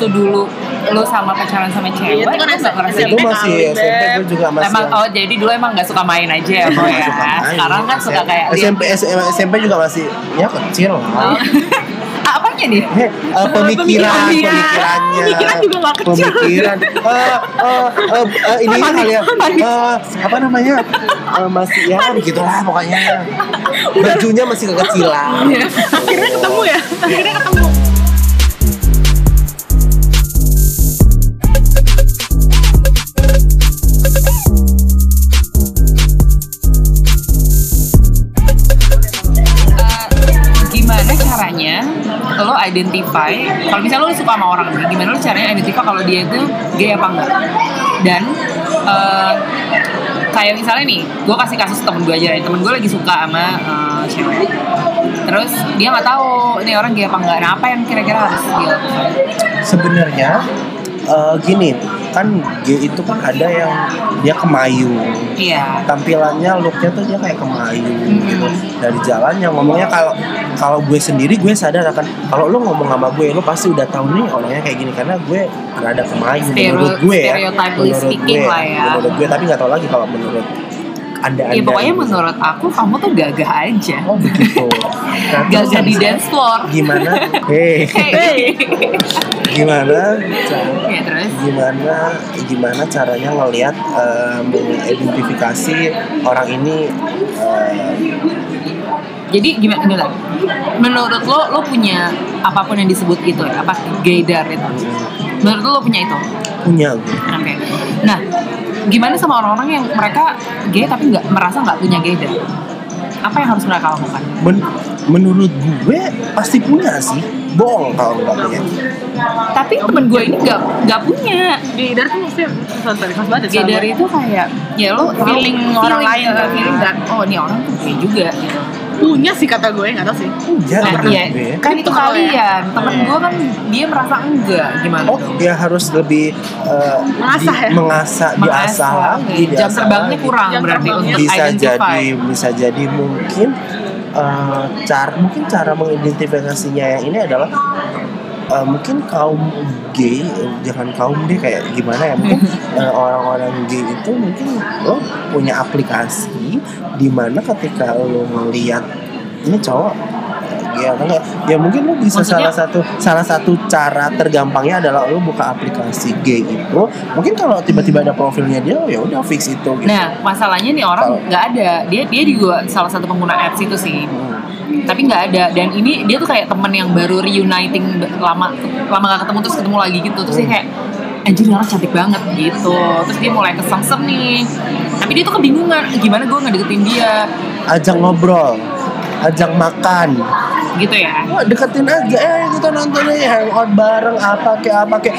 waktu dulu lu sama pacaran sama cewek, Iya, itu kan SMP itu gitu? masih kali, SMP Beb. gue juga masih Emang oh jadi dulu emang nggak suka main aja ya, Boy, ya. suka main. Sekarang kan suka kayak SMP SMP, SMP juga masih ya kecil lah. Oh. Apanya nih? Eh, eh, pemikiran, Pemikirannya. Pemikiran juga nggak kecil. Pemikiran, eh, eh, eh, eh, ini kali ya, eh, apa namanya, Eh, masih ya begitulah pokoknya. Bajunya masih kekecilan. Akhirnya ketemu ya. Akhirnya ketemu. Identify kalau misalnya lo suka sama orang nih gimana lo caranya identify kalau dia itu gay apa enggak? Dan eh, kayak misalnya nih gue kasih kasus temen gue aja temen gue lagi suka sama eh, cewek. Terus dia nggak tahu ini orang gay apa enggak. Nah apa yang kira-kira harus dia Sebenarnya eh, gini, kan gay itu kan ada yang dia kemayu. iya. Tampilannya looknya tuh dia kayak kemayu Hmm. gitu dari jalannya ngomongnya kalau kalau gue sendiri gue sadar akan kalau lo ngomong sama gue lo pasti udah tahu nih orangnya kayak gini karena gue rada kemayu Stereo- menurut gue ya. Menurut gue lah ya. menurut gue tapi nggak tahu lagi kalau menurut anda ya anda pokoknya menurut aku kamu tuh gagah aja. Oh begitu. Nah, gagah di dance floor. gimana? Hei Hey. gimana? Ya terus? Gimana? Gimana caranya ngelihat eh, mengidentifikasi orang ini eh, Jadi gimana gimana? Menurut lo lo punya apa pun yang disebut itu ya, apa gaydar itu? Menurut lo lo punya itu? punya gue Oke. Nah, gimana sama orang-orang yang mereka gay tapi nggak merasa nggak punya gaydar? Apa yang harus mereka lakukan? Men- menurut gue pasti punya sih bohong kalau nggak punya Tapi temen gue ini nggak nggak punya. Gaydar tuh banget ya, Gaydar itu kayak ya lo tahu Feeling orang lain kan. feeling that oh ini orang tuh gay juga gitu. Punya sih kata gue, nggak tau sih. punya Nah, menurut iya, gue kan itu ya. kalian. Temen gue kan dia merasa enggak gimana Oh tuh? ya harus lebih eh, Mengasah ya? mengasah, diasah lagi, oke. Jam terbangnya kurang Jam berarti terbangnya. untuk bisa identify. jadi bisa jadi mungkin eh, cara mungkin cara mengidentifikasinya yang ini adalah eh, mungkin kaum gay jangan kaum deh kayak gimana ya mungkin eh, orang-orang gay itu mungkin lo punya aplikasi di mana ketika lo ngelihat ini cowok gay atau enggak ya mungkin lo bisa Maksudnya- salah satu salah satu cara tergampangnya adalah lo buka aplikasi gay itu mungkin kalau tiba-tiba ada profilnya dia ya udah fix itu gitu. Nah, masalahnya nih orang nggak ada. Dia dia juga salah satu pengguna apps itu sih. Hmm. Tapi nggak ada. Dan ini dia tuh kayak temen yang baru reuniting lama lama gak ketemu terus ketemu lagi gitu. Terus dia kayak anjir orang cantik banget gitu. Terus dia mulai kesengsem nih. Tapi dia tuh kebingungan gimana gue ngedeketin dia ajak ngobrol ajak makan gitu ya. Wah, deketin aja eh kita nonton aja hangout bareng apa kayak apa kayak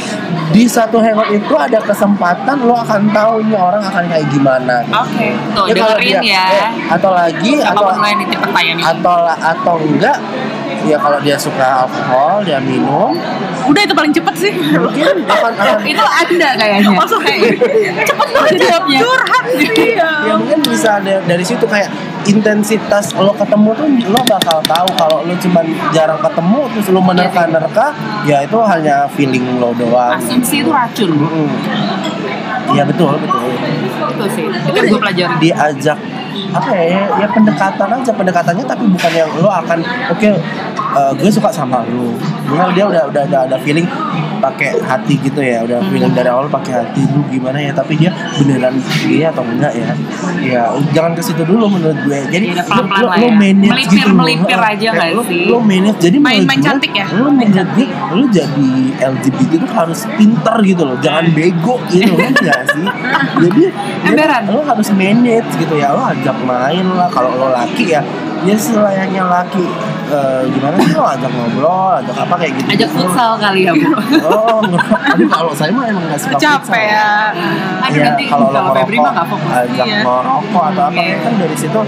di satu hangout itu ada kesempatan lo akan tahu ini orang akan kayak gimana Oke, tuh Ya, dengerin dia- ya. eh, atau lagi atau Apa pun yang pertanyaan ini. atau atau enggak ya kalau dia suka alkohol dia minum Udah itu paling cepet sih. mungkin akan akan itu anda kayaknya. Oh, sorry. Cepet banget jawabnya. Curhat sih ya. ya mungkin bisa ada dari situ kayak intensitas lo ketemu tuh lo bakal tahu kalau lo cuman jarang ketemu terus lo menerka-nerka ya itu hanya feeling lo doang Asumsi itu racun. Mm-mm. Iya betul betul. Itu sih. Itu yang gue pelajari. Diajak apa ya ya pendekatan aja pendekatannya tapi bukan yang lo akan oke eh, gue suka sama lo. Misal dia udah udah udah ada feeling pakai hati gitu ya udah Hmm. feeling dari awal pakai hati lu gimana ya tapi dia beneran gay atau enggak ya ya jangan ke situ dulu menurut gue jadi Iya, pelan-pelan lo, lah lo ya. manage Melipir- gitu melipir aja Kayak lo, sih? lo manage jadi Main-main gue, cantik ya? lo menjadi lo jadi LGBT itu harus pinter gitu loh jangan bego gitu kan nggak sih jadi Emberan. jadi lo harus manage gitu ya lo ajak main lah kalau lo laki ya ya selayaknya laki eh, gimana sih lo ajak ngobrol ajak apa kayak gitu Ajak futsal kali ya, Bu. oh enggak. tapi kalau saya mah emang nggak suka Capek futsal. ya. Iya, nanti kalau lo fokus. ajak Iya. ngerokok atau apa Iya. kan dari situ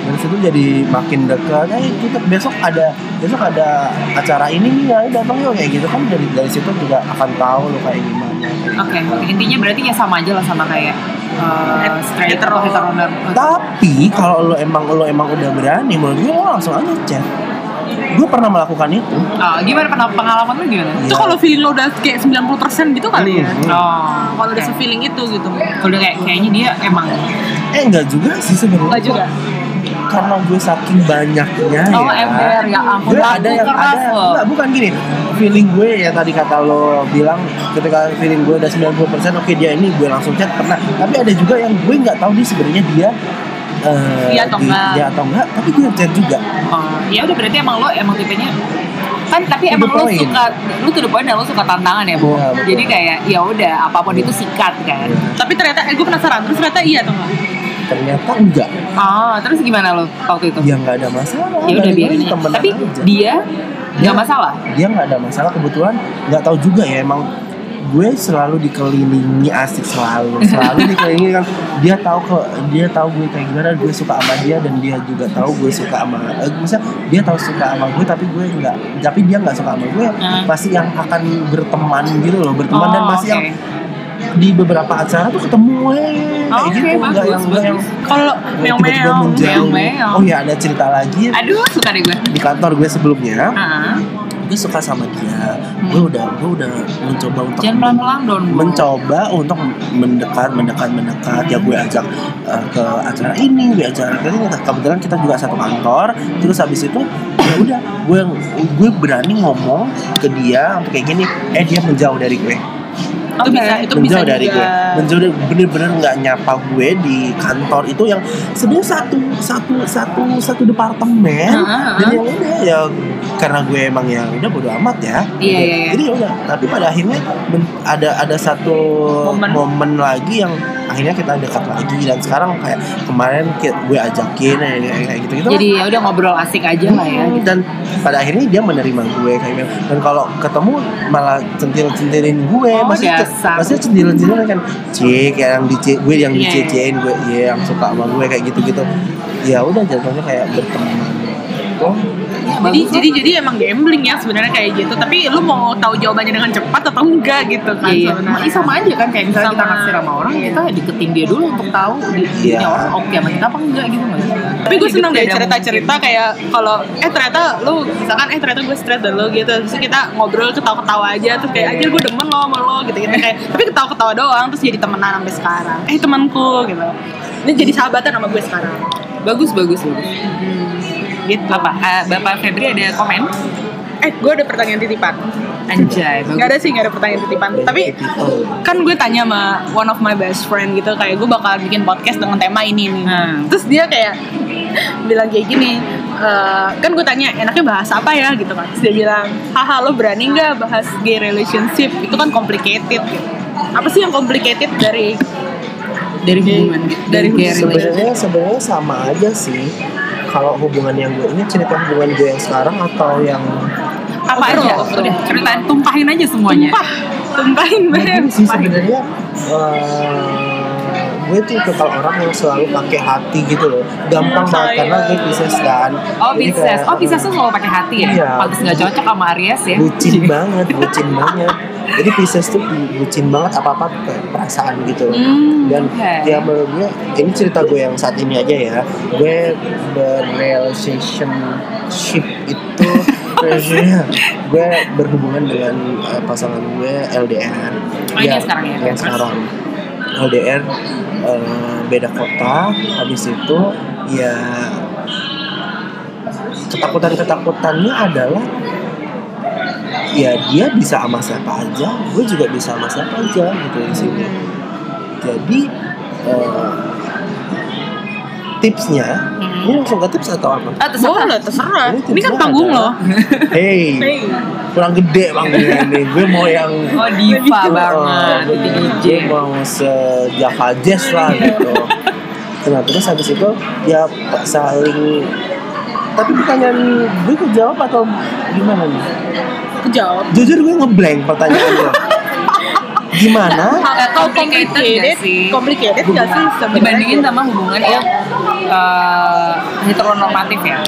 dari situ jadi makin dekat eh kita besok ada besok ada acara ini nih ya datang yuk kayak gitu kan dari dari situ juga akan tahu lo kayak gimana Oke, gitu. intinya berarti ya sama aja lah sama kayak uh, straight Hetero. atau hetero norm. tapi kalau lo emang lo emang udah berani menurut gue lo langsung aja chat gue pernah melakukan itu Oh, gimana pernah- pengalaman lu gimana? Itu kalau feeling lo udah kayak 90% gitu kali ya. Hmm. Oh, Kalau udah se-feeling itu gitu. udah kayak kayaknya dia emang eh enggak juga sih sebenarnya Enggak juga. Karena gue saking banyaknya Oh, ya. ember, ya ampun, gue ada yang ada. enggak bukan gini. Feeling gue ya tadi kata lo bilang ketika feeling gue udah 90% oke dia ini gue langsung chat pernah. Tapi ada juga yang gue nggak tahu dia sebenarnya dia eh, Iya atau enggak. iya atau enggak tapi gue chat juga. Oh, ya udah berarti emang lo emang tipenya kan tapi emang lo suka lu tuh the point dan lo suka tantangan ya bu. Iya, betul. jadi kayak ya udah apa pun itu sikat kan. Tapi ternyata eh gue penasaran, terus ternyata iya atau enggak? Ternyata enggak oh terus gimana lo waktu itu ya nggak ada masalah ya udah biarin aja. tapi aja. dia nggak masalah dia nggak ada masalah kebetulan nggak tahu juga ya emang gue selalu dikelilingi asik selalu selalu dikelilingi kan dia tahu ke dia tahu gue kayak gimana gue suka sama dia dan dia juga tahu gue suka sama eh, maksudnya dia tahu suka sama gue tapi gue nggak tapi dia nggak suka sama gue Hmm. pasti yang akan berteman gitu loh berteman dan Oh, masih oke. yang di beberapa acara tuh ketemu eh, kayak Oke, gitu. nggak bagus, yang nggak yang Kalau tiba-tiba meong-meong, menjauh. meong-meong. oh ya ada cerita lagi. Aduh suka deh gue. Di kantor gue sebelumnya Ah, gue suka sama dia. Gue udah gue udah mencoba untuk jangan pelan pelan dong mencoba untuk mendekat mendekat mendekat. Ya gue ajak uh, ke acara ini gue acara ke ini. Kebetulan kita juga satu kantor. Terus habis itu ya udah gue gue berani ngomong ke dia kayak gini. Eh dia menjauh dari gue itu Oke. bisa itu bisa menjauh dari juga. gue menjauh dari bener-bener nggak nyapa gue di kantor itu yang sebenarnya satu satu satu satu departemen Ah, ah, dan ah. yang udah ya karena gue emang ya udah bodo amat ya Iya, iya, iya. jadi ya udah tapi pada akhirnya ada ada satu Momen. momen. lagi yang akhirnya kita dekat lagi dan sekarang kayak kemarin gue ajakin kayak kayak gitu gitu jadi ya udah ngobrol asik aja lah ya gitu. dan pada akhirnya dia menerima gue kayak gitu. dan kalau ketemu malah centil centilin gue Oh, masih masih centil centilin kan cik kayak yang dice gue yang Iya. dicecein gue ya yang suka sama gue kayak gitu gitu ya udah jatuhnya kayak berteman oh Jadi jadi jadi emang gambling ya sebenarnya kayak gitu. Tapi lu mau tahu jawabannya dengan cepat atau enggak gitu kan Iya, sebenarnya. iya. sama aja kan kayak misalnya kita Sama. naksir sama orang, Iya. kita deketin dia dulu untuk tahu di Iya. orang oke sama kita apa enggak gitu mas. Tapi gue seneng deh cerita-cerita kayak kalau eh ternyata lu misalkan eh ternyata gue straight dan lu gitu terus kita ngobrol ketawa-ketawa aja terus kayak aja gue demen lo sama lo gitu gitu kayak tapi ketawa-ketawa doang terus jadi temenan sampai sekarang eh temanku gitu ini jadi sahabatan sama gue sekarang Bagus bagus bagus. Gitu Apa? eh, Bapak Febri ada komen? eh gue ada pertanyaan titipan Anjay, bagus. nggak ada sih nggak ada pertanyaan titipan tapi people kan gue tanya sama one of my best friend gitu kayak gue bakal bikin podcast dengan tema ini nih Hmm. terus dia kayak bilang kayak gini "Eh, kan gue tanya enaknya bahas apa ya gitu kan terus dia bilang haha lo berani nggak bahas gay relationship itu kan complicated gitu apa sih yang complicated dari dari hubungan dari gay hubungan. sebenarnya relationship. sebenarnya sama aja sih kalau hubungan yang gue ini cerita hubungan gue yang sekarang atau yang apa Overall, aja? Udah ceritain. Tumpahin aja semuanya. tumpah. Tumpahin banget sih sebenarnya eh, gue tuh tipikal orang yang selalu pakai hati gitu loh. Gampang Hmm, banget karena gue Pisces kan. Oh Jadi Pisces, kayak, oh Pisces tuh selalu pakai hati ya? Iya. Pantes nggak cocok sama Aries ya? bucin banget bucin banget. Jadi Pisces tuh bucin banget apa apa kayak perasaan gitu. Hmm, dan oke. ya menurut gue ini cerita gue yang saat ini aja ya. Gue berrelationship itu gue berhubungan dengan eh, pasangan gue LDR Oh, ini yang sekarang ya? yang sekarang LDR eh, beda kota habis itu ya ketakutan ketakutannya adalah ya dia bisa sama siapa aja gue juga bisa sama siapa aja gitu di sini. Jadi eh, tipsnya Hmm. ini langsung ke tips atau apa? Ah, terserah. boleh terserah. Ini kan tipsnya panggung lo adalah- hey Hey. kurang gede panggungnya ini. Gue mau yang Oh diva Oh, banget, gue, jadi DJ. gue mau sejava jazz lah gitu. Nah terus habis itu ya saling tapi pertanyaan gue kejawab atau gimana nih? Kejawab. Jujur gue ngeblank pertanyaannya gimana? Kalau complicated complicated nggak sih? complicated nggak sih Dibandingin sama hubungan yang eh, heteronormatif ya?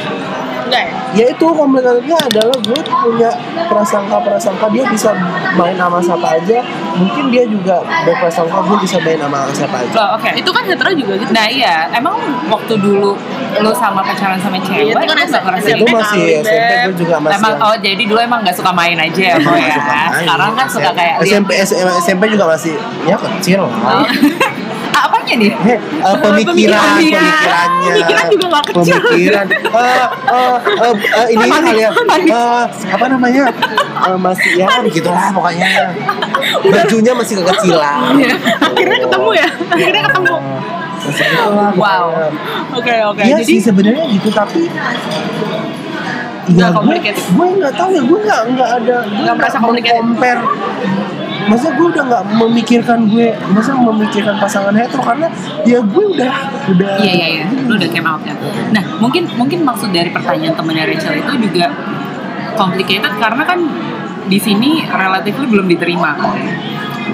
enggak ya ya itu komplikasinya adalah gue punya prasangka-prasangka dia bisa main sama siapa aja mungkin dia juga berprasangka gue bisa main sama siapa aja Oh, Oke. itu kan hetero juga gitu Nah iya, emang waktu dulu lu sama pacaran sama cewek Iya, itu kan nggak ngerasa itu gitu? masih SMP gue juga masih Emang oh jadi dulu emang nggak suka main aja ya boy ya. suka main. Sekarang kan suka kayak SMP, SMP juga masih ya kecil Oh. lah. Apanya nih? Eh, pemikiran, Pemikiran. pemikirannya. Pemikiran juga nggak kecil. Pemikiran. Eh, eh, eh, eh, ini hal yang eh, apa namanya? Eh, masih ya begitulah pokoknya. Bajunya masih kekecilan. akhirnya ketemu ya akhirnya ketemu. Wow. oke oke Iya jadi sih sebenarnya gitu tapi Nggak ya gue, gue nggak tahu ya gue nggak nggak ada gue Nggak merasa complicated. Masa gue udah nggak memikirkan gue masa memikirkan pasangan hetero karena ya gue udah udah Iya iya iya, lu udah came out kan. Nah mungkin mungkin maksud dari pertanyaan temennya Rachel itu juga complicated karena kan di sini relatif lu belum diterima.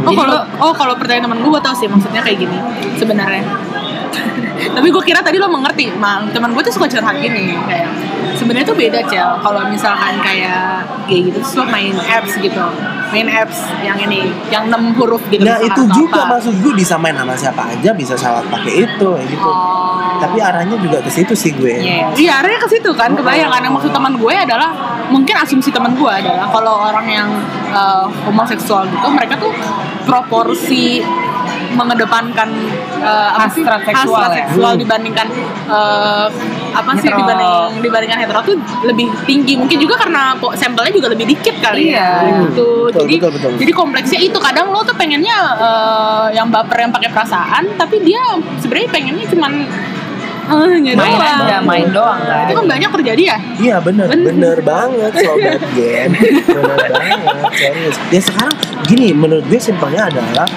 Oh kalau oh kalau pertanyaan temen gue gue tau sih maksudnya kayak gini sebenarnya. Tapi gue kira tadi lo mengerti, mang teman gue tuh suka curhat gini kayak sebenarnya tuh beda cel kalau misalkan kayak kayak gitu lo main apps gitu main apps yang ini yang 6 huruf gitu nah itu juga apa. maksud gue bisa main sama siapa aja bisa salah pakai itu kayak gitu Oh. tapi arahnya juga ke situ sih gue Iya. Iya, arahnya ke situ kan, kebayang kan. Yang maksud teman gue adalah mungkin asumsi teman gue adalah kalau orang yang eh, homoseksual gitu, mereka tuh proporsi mengedepankan eh, apa sih Hasrat seksual hasrat ya? seksual Hmm. dibandingkan eh, apa sih Hetero. dibanding dibandingkan hetero tuh lebih tinggi mungkin juga karena po- sampelnya juga lebih dikit kali Iya. ya gitu Betul, jadi betul, betul. jadi kompleksnya itu kadang lo tuh pengennya eh, yang baper yang pakai perasaan tapi dia sebenarnya pengennya cuman eh, main doang. aja, main doang kan. Itu kan banyak terjadi ya? Iya bener, Bener. bener banget sobat gen, bener banget serius. Ya sekarang gini, menurut gue simpelnya adalah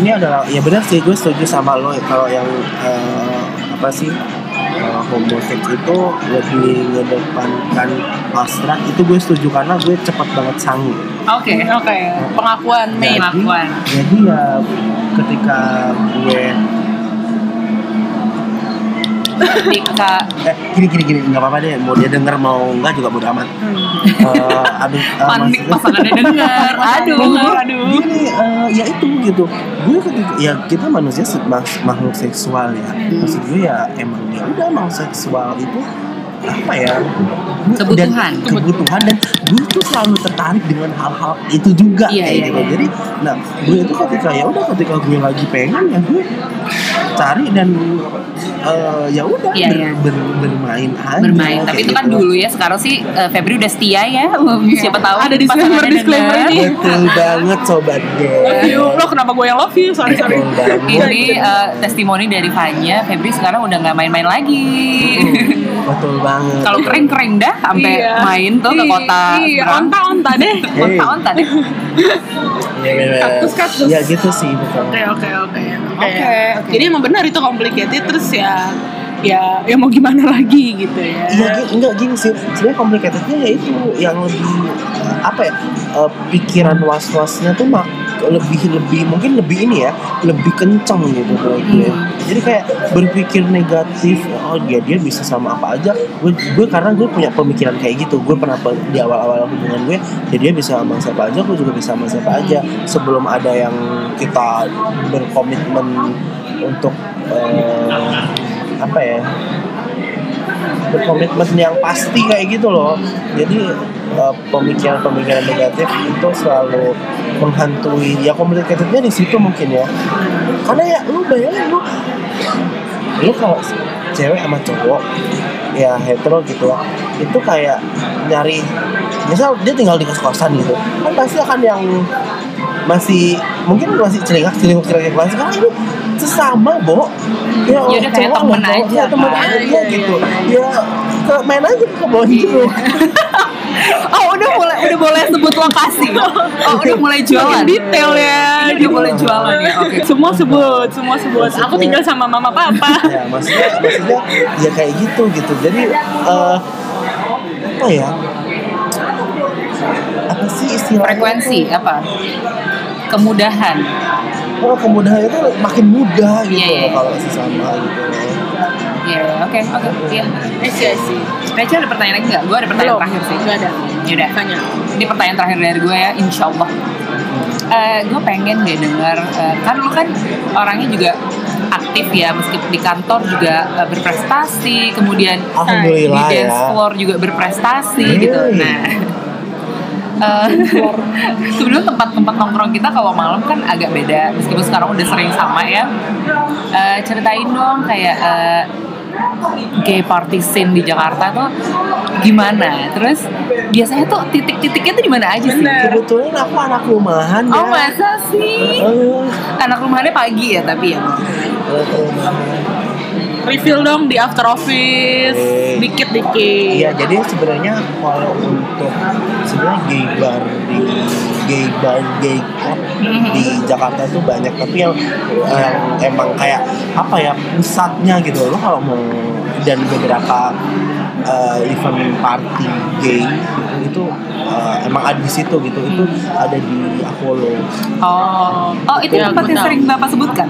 ini adalah ya benar sih gue setuju sama lo kalau yang eh, apa sih eh, homoseks itu lebih mengedepankan abstrak itu gue setuju karena gue cepat banget sanggup. Oke. Oke, pengakuan main. Pengakuan. Jadi ya ketika gue Ketika eh gini gini gini. Nggak apa-apa deh. Mau dia denger mau enggak juga bodo amat. Eh, abis, eh, panik maksudnya- pasangannya denger, aduh. Denger, aduh. gini eh, ya itu gitu. Gue ketika ya kita manusia mak- makhluk seksual ya. Maksud gue ya emang ya udah emang seksual itu apa ya gue- Kebutuhan. dan, kebutuhan dan gue tuh selalu tertarik dengan hal-hal itu juga Iya, kayak iya, gitu iya. jadi nah gue itu ketika ya udah ketika gue lagi pengen ya gue cari dan eh, ya udah Iya, ber- iya. ber- bermain aja bermain tapi itu kan gitu. dulu ya sekarang sih eh, Febri udah setia ya siapa tahu Ada disclaimer- pasangannya disclaimer denger. ini. betul banget sobat Love gue you. Lo kenapa gue yang love you? Sorry, sorry. Ini eh, testimoni dari Fanya Febri sekarang udah nggak main-main lagi betul banget kalau keren-keren dah sampai Iya. main tuh ke kota Iya, seberang. onta-onta deh. Hey. onta-onta deh Iya, iya, iya. Kaktus, kaktus. Ya gitu sih. Oke, oke, oke. Oke. Jadi emang benar itu complicated terus ya ya ya mau gimana lagi gitu ya. Iya, enggak gini sih. Sebenarnya complicatednya ya itu yang lebih apa ya? eh, pikiran was-wasnya tuh mak lebih lebih mungkin lebih ini ya lebih kenceng gitu gue. Jadi kayak berpikir negatif oh dia dia bisa sama apa aja. Gue gue karena gue punya pemikiran kayak gitu. Gue pernah pe- di awal-awal hubungan gue ya dia bisa sama siapa aja gue juga bisa sama siapa aja. Sebelum ada yang kita berkomitmen untuk eh, apa ya berkomitmen yang pasti kayak gitu loh. Jadi eh, pemikiran-pemikiran negatif itu selalu menghantui. Ya complicatednya di situ mungkin ya. Karena ya lu bayangin lu lu kalau cewek sama cowok ya hetero gitu ya itu kayak nyari misal dia tinggal di kos-kosan gitu kan pasti akan yang masih mungkin masih celingak celinguk celinguk masih karena ini sesama bo. Ya, Ya kayak cowok temen cowok, aja ya temen kan. aja Iya, gitu. Iya, ya ke main aja ke kebun gitu oh udah mulai udah boleh sebut lokasi. Oh udah mulai jualan. Makin detail ya. Ini udah mulai jualan ya. Oke. Semua sebut, semua sebut. Aku Maksudnya- tinggal sama mama papa. ya maksudnya maksudnya ya kayak gitu gitu. Jadi eh apa ya? Apa sih istilahnya? Frekuensi apa? Kemudahan. Oh kemudahan itu makin mudah gitu Iya, iya. loh kalau sesama gitu. Iya, oke, oke, iya. Eh sih, sih. Rachel ada pertanyaan lagi nggak? Gue ada pertanyaan Belum. terakhir sih. Nggak ada. Yaudah, Tanya. ini pertanyaan terakhir dari gue ya, insya Allah. gue pengen deh denger, eh, kan lu kan orangnya juga aktif ya meskipun di kantor juga uh, berprestasi kemudian Alhamdulillah di ya. dance floor juga berprestasi Yeay. gitu nah eh, sebenarnya tempat-tempat nongkrong kita kalau malam kan agak beda meskipun sekarang udah sering sama ya Eh, ceritain dong kayak eh, gay party scene di Jakarta tuh gimana terus biasanya tuh titik-titiknya tuh di mana aja sih Bener. Kebetulan aku anak rumahan oh ya. masa sih Eh, anak rumahnya pagi ya tapi ya anak rumahan. Refill dong di after office, dikit-dikit. Iya, jadi sebenarnya kalau untuk sebenarnya gay bar di gay bar gay club di Jakarta itu banyak, tapi yang yang emang kayak apa ya pusatnya gitu. Loh kalau mau dan beberapa eh, event party gay itu eh, emang ada di situ gitu. Itu ada di Apollo. Oh. Oh itu Ya, tempat yang sering bapak sebutkan?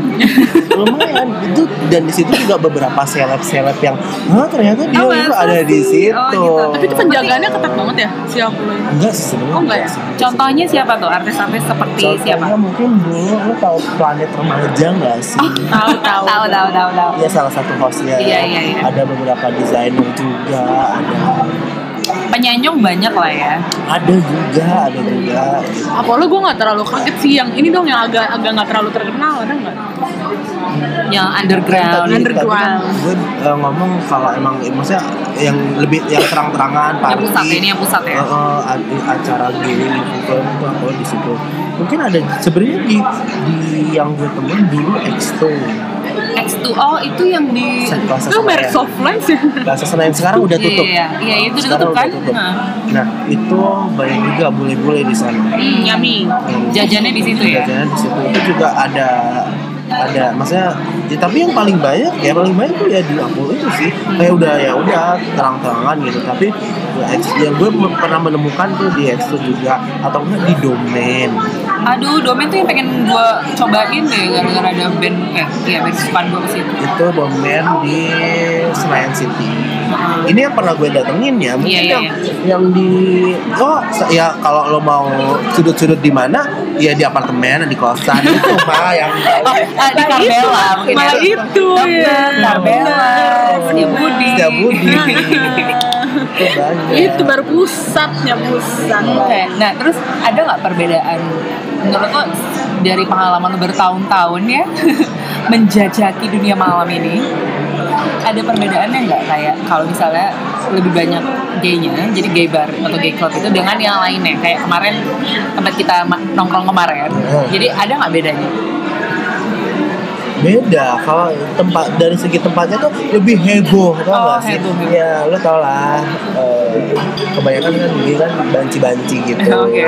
Lumayan. Itu dan di situ juga beberapa seleb seleb yang Hah, ternyata dia Oh, itu ada di situ Oh, gitu. Tapi itu penjagaannya ketat banget ya, si Apollo ini. enggak sih sebenarnya Oh, enggak ya? sih. contohnya siapa tuh artis-artis seperti Contohnya siapa mungkin dulu lu tahu planet remaja nggak sih? Tahu tahu. tahu tahu tahu tahu Iya salah satu hostnya. Iya, iya, iya. Ada beberapa desainer juga, ada penyanyong banyak lah ya ada juga, ada juga. Apollo gue nggak terlalu kaget sih. Yang ini dong yang agak agak nggak terlalu terkenal ada nggak? yang underground Tadi- underground. tadi kan gue eh, ngomong kalau emang eh, maksudnya yang lebih yang terang-terangan yang party. pusat ya, ini yang pusat ya eh, ad- acara gini gitu itu aku di situ. Mungkin ada sebenarnya di di yang gue temuin dulu X2 X2O itu yang di Itu merek. Softlands ya. Plaza Senayan sekarang udah tutup. Iya, iya, itu udah Sekarang tutup kan? tutup. Nah. Nah, itu banyak juga bule-bule di sana. Hmm, Yummy. Jajannya di situ ya. Jajanan di situ. Itu juga ada ada maksudnya ya, tapi yang paling banyak ya paling banyak tuh ya di Apollo itu sih kayak udah ya udah terang-terangan gitu tapi ya, yang gue pernah menemukan tuh di X juga atau enggak di domain Aduh, domain tuh yang pengen gue cobain deh gara-gara ada band eh iya band kesukaan gue ke situ. itu domain di Senayan City ini yang pernah gue datengin ya mungkin Iya, iya, yang yang di oh ya kalau lo mau sudut-sudut di mana ya di apartemen di kosan itu mah yang Oh, ah, di Karbela mungkin Malah ya. itu ya. Karbela, Setia Budi. Setia Budi. itu banyak Itu baru pusatnya pusat. Oke, nah terus ada nggak perbedaan menurut lo dari pengalaman bertahun-tahun ya menjajaki dunia malam ini ada perbedaannya nggak? Kayak kalau misalnya lebih banyak gaynya jadi gay bar atau gay club itu dengan yang lainnya. Kayak kemarin tempat kita nongkrong kemarin. Hmm. jadi ada nggak bedanya? Beda. Kalau tempat dari segi tempatnya tuh lebih heboh tau Oh, gak sih? heboh, ya lo tau lah eh, kebanyakan kan dia kan banci-banci gitu. Oke.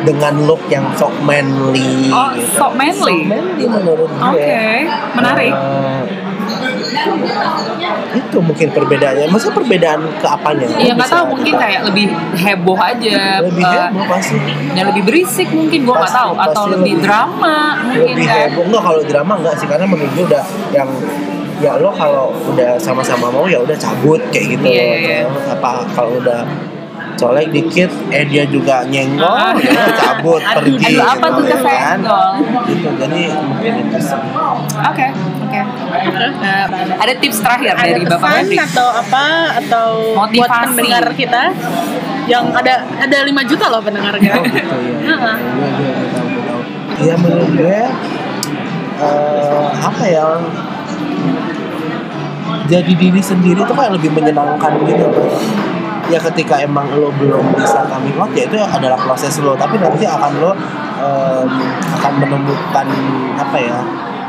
Dengan look yang sok manly Oh, gitu. sok manly? Sok manly menurut gue. Oke menarik. Eh, itu mungkin perbedaannya. Maksudnya perbedaan ke apanya Iya nggak tahu. Mungkin kita- kayak lebih heboh aja. Lebih eh, heboh pasti. yang lebih berisik mungkin. Gue nggak tahu. Atau lebih lebih- drama mungkin lebih kan. heboh. Enggak kalau drama enggak sih. Karena menurut gue udah yang ya lo kalau udah sama-sama mau ya udah cabut kayak gitu. Iya, iya, iya. apa kalau udah colek dikit eh dia juga nyenggol Ah. ya cabut Aduh, pergi aduh, apa tuh gitu kan. kesenggol? gitu jadi mungkin itu Oke, oke. Nah, ada tips terakhir ada dari Bapak Febri. atau apa atau buat Motivasi. pendengar kita yang ada ada 5 juta loh pendengar kita. oh gitu ya gue tahu. ya menurut gue eh, apa ya jadi diri sendiri tuh kayak lebih menyenangkan gitu. Ya ketika emang lo belum bisa coming out ya itu adalah proses lo. Tapi nanti akan lo em, akan menemukan apa ya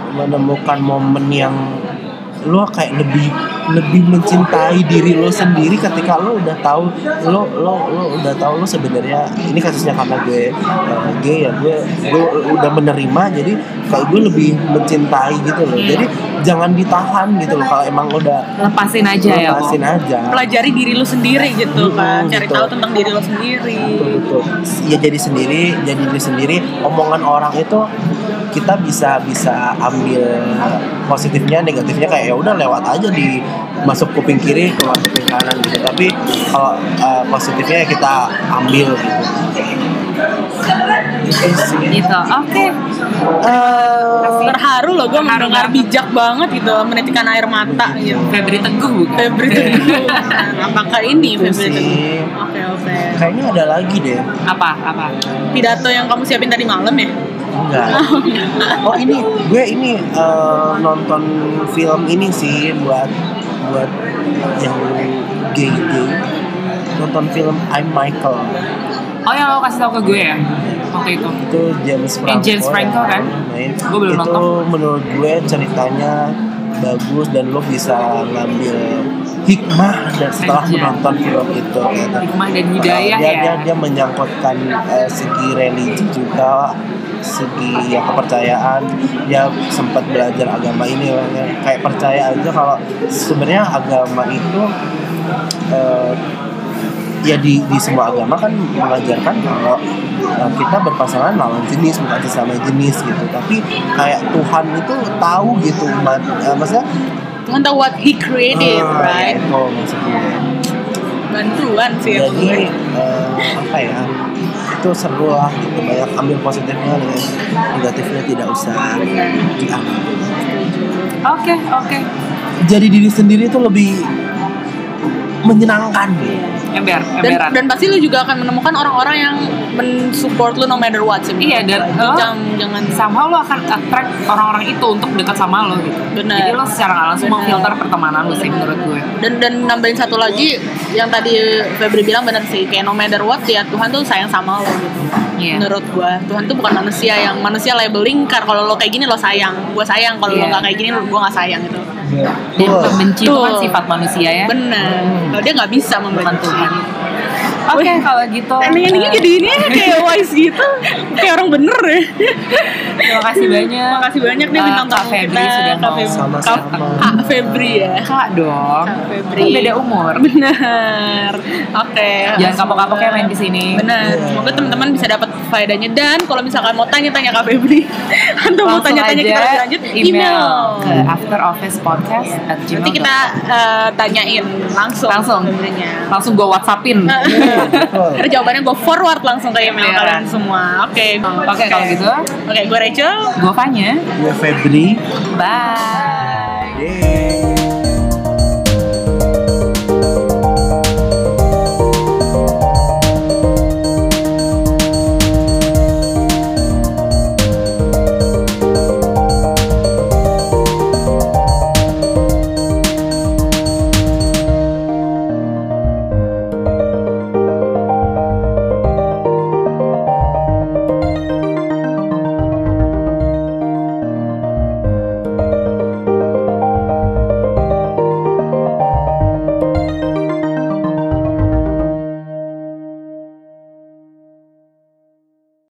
menemukan momen yang lo kayak lebih lebih mencintai diri lo sendiri ketika lo udah tahu lo lo lo udah tahu lo sebenarnya ini kasusnya karena gue eh, gay ya gue gue udah menerima jadi kayak gue lebih mencintai gitu loh. Jadi jangan ditahan gitu loh kalau emang udah Lepasin aja ya, Bo. lepasin aja Pelajari diri lu sendiri gitu kan, Hmm, cari gitu. tahu tentang diri lu sendiri. betul betul ya jadi sendiri jadi diri sendiri omongan orang itu kita bisa bisa ambil positifnya negatifnya kayak ya udah lewat aja di masuk kuping kiri keluar kuping kanan gitu tapi kalau uh, positifnya ya kita ambil gitu Gitu sih. gitu oke Eh, Terharu loh gue Terharu mendengar banget. bijak banget gitu menitikan air mata gitu. Febri Teguh bukan Febri Teguh. Nah, Apakah ini Febri Teguh? Oke oke. kayaknya ada lagi deh. apa apa Pidato yang kamu siapin tadi malam ya? Enggak. Oh ini gue ini eh, nonton film ini sih buat buat yang gay gay nonton film I'm Michael oh yang lo kasih tau ke gue ya waktu itu itu James Franco Yang James Franco kan? main. Gue belum itu nonton. menurut gue ceritanya bagus dan lo bisa ngambil hikmah dan setelah Aja. menonton film itu gitu. hikmah dan hidayah dia, ya dia, dia menyangkutkan eh, segi religi juga segi ya kepercayaan dia sempat belajar agama ini ya. kayak percaya aja kalau sebenarnya agama itu eh, ya di, di semua agama kan mengajarkan kalau eh, kita berpasangan lawan jenis bukan sesama jenis gitu. Tapi kayak Tuhan itu tahu gitu eh, maksudnya? Tuhan tahu what he created, ah, right? ya itu maksudnya. Bantuan sih ya jadi eh, apa ya itu seru lah gitu banyak ambil positifnya dengan negatifnya tidak usah diambil. Oke oke. Jadi diri sendiri itu lebih menyenangkan ember dan, emberan dan pasti lu juga akan menemukan orang-orang yang mensupport lu no matter what sih Iya, dan lo- jangan jangan somehow lo akan attract orang-orang itu untuk dekat sama lo gitu Benar. jadi lo secara nggak langsung Benar. memfilter pertemanan lo sih menurut gue dan dan nambahin satu lagi yang tadi Febri bilang benar sih kayak no matter what ya Tuhan tuh sayang sama lo gitu Iya. menurut gua Tuhan tuh bukan manusia yang manusia labeling kalau lo kayak gini lo sayang gua sayang kalau lo Iya. nggak kayak gini lo- gua nggak sayang gitu dan itu kan Tuh. sifat manusia ya. Bener kalau dia nggak bisa membenci. Tuhan. Oke kalau gitu. Ending-endingnya eh, jadi ini ya, kayak wise gitu. Kayak orang bener ya terima kasih banyak makasih banyak nih Eh, bintang Kak tamu Febri kita sudah Kak mau Febri Sama-sama. Kak Febri ya kak dong Kak Febri Kan beda umur bener oke jangan kapok-kapok ya main di sini Benar, Iya. semoga teman-teman bisa dapat faedahnya dan kalau misalkan mau tanya-tanya Kak Febri atau mau tanya-tanya kita lebih lanjut, email ke after office podcast at Nanti kita eh, tanyain langsung Langsung. Febrinya. langsung gue whatsappin Betul. Ntar jawabannya gue forward langsung ke email Beneran. kalian semua. Oke. Oke, kalau gitu. Oke, gue Rachel. gue Fanya. Gue Febri. Bye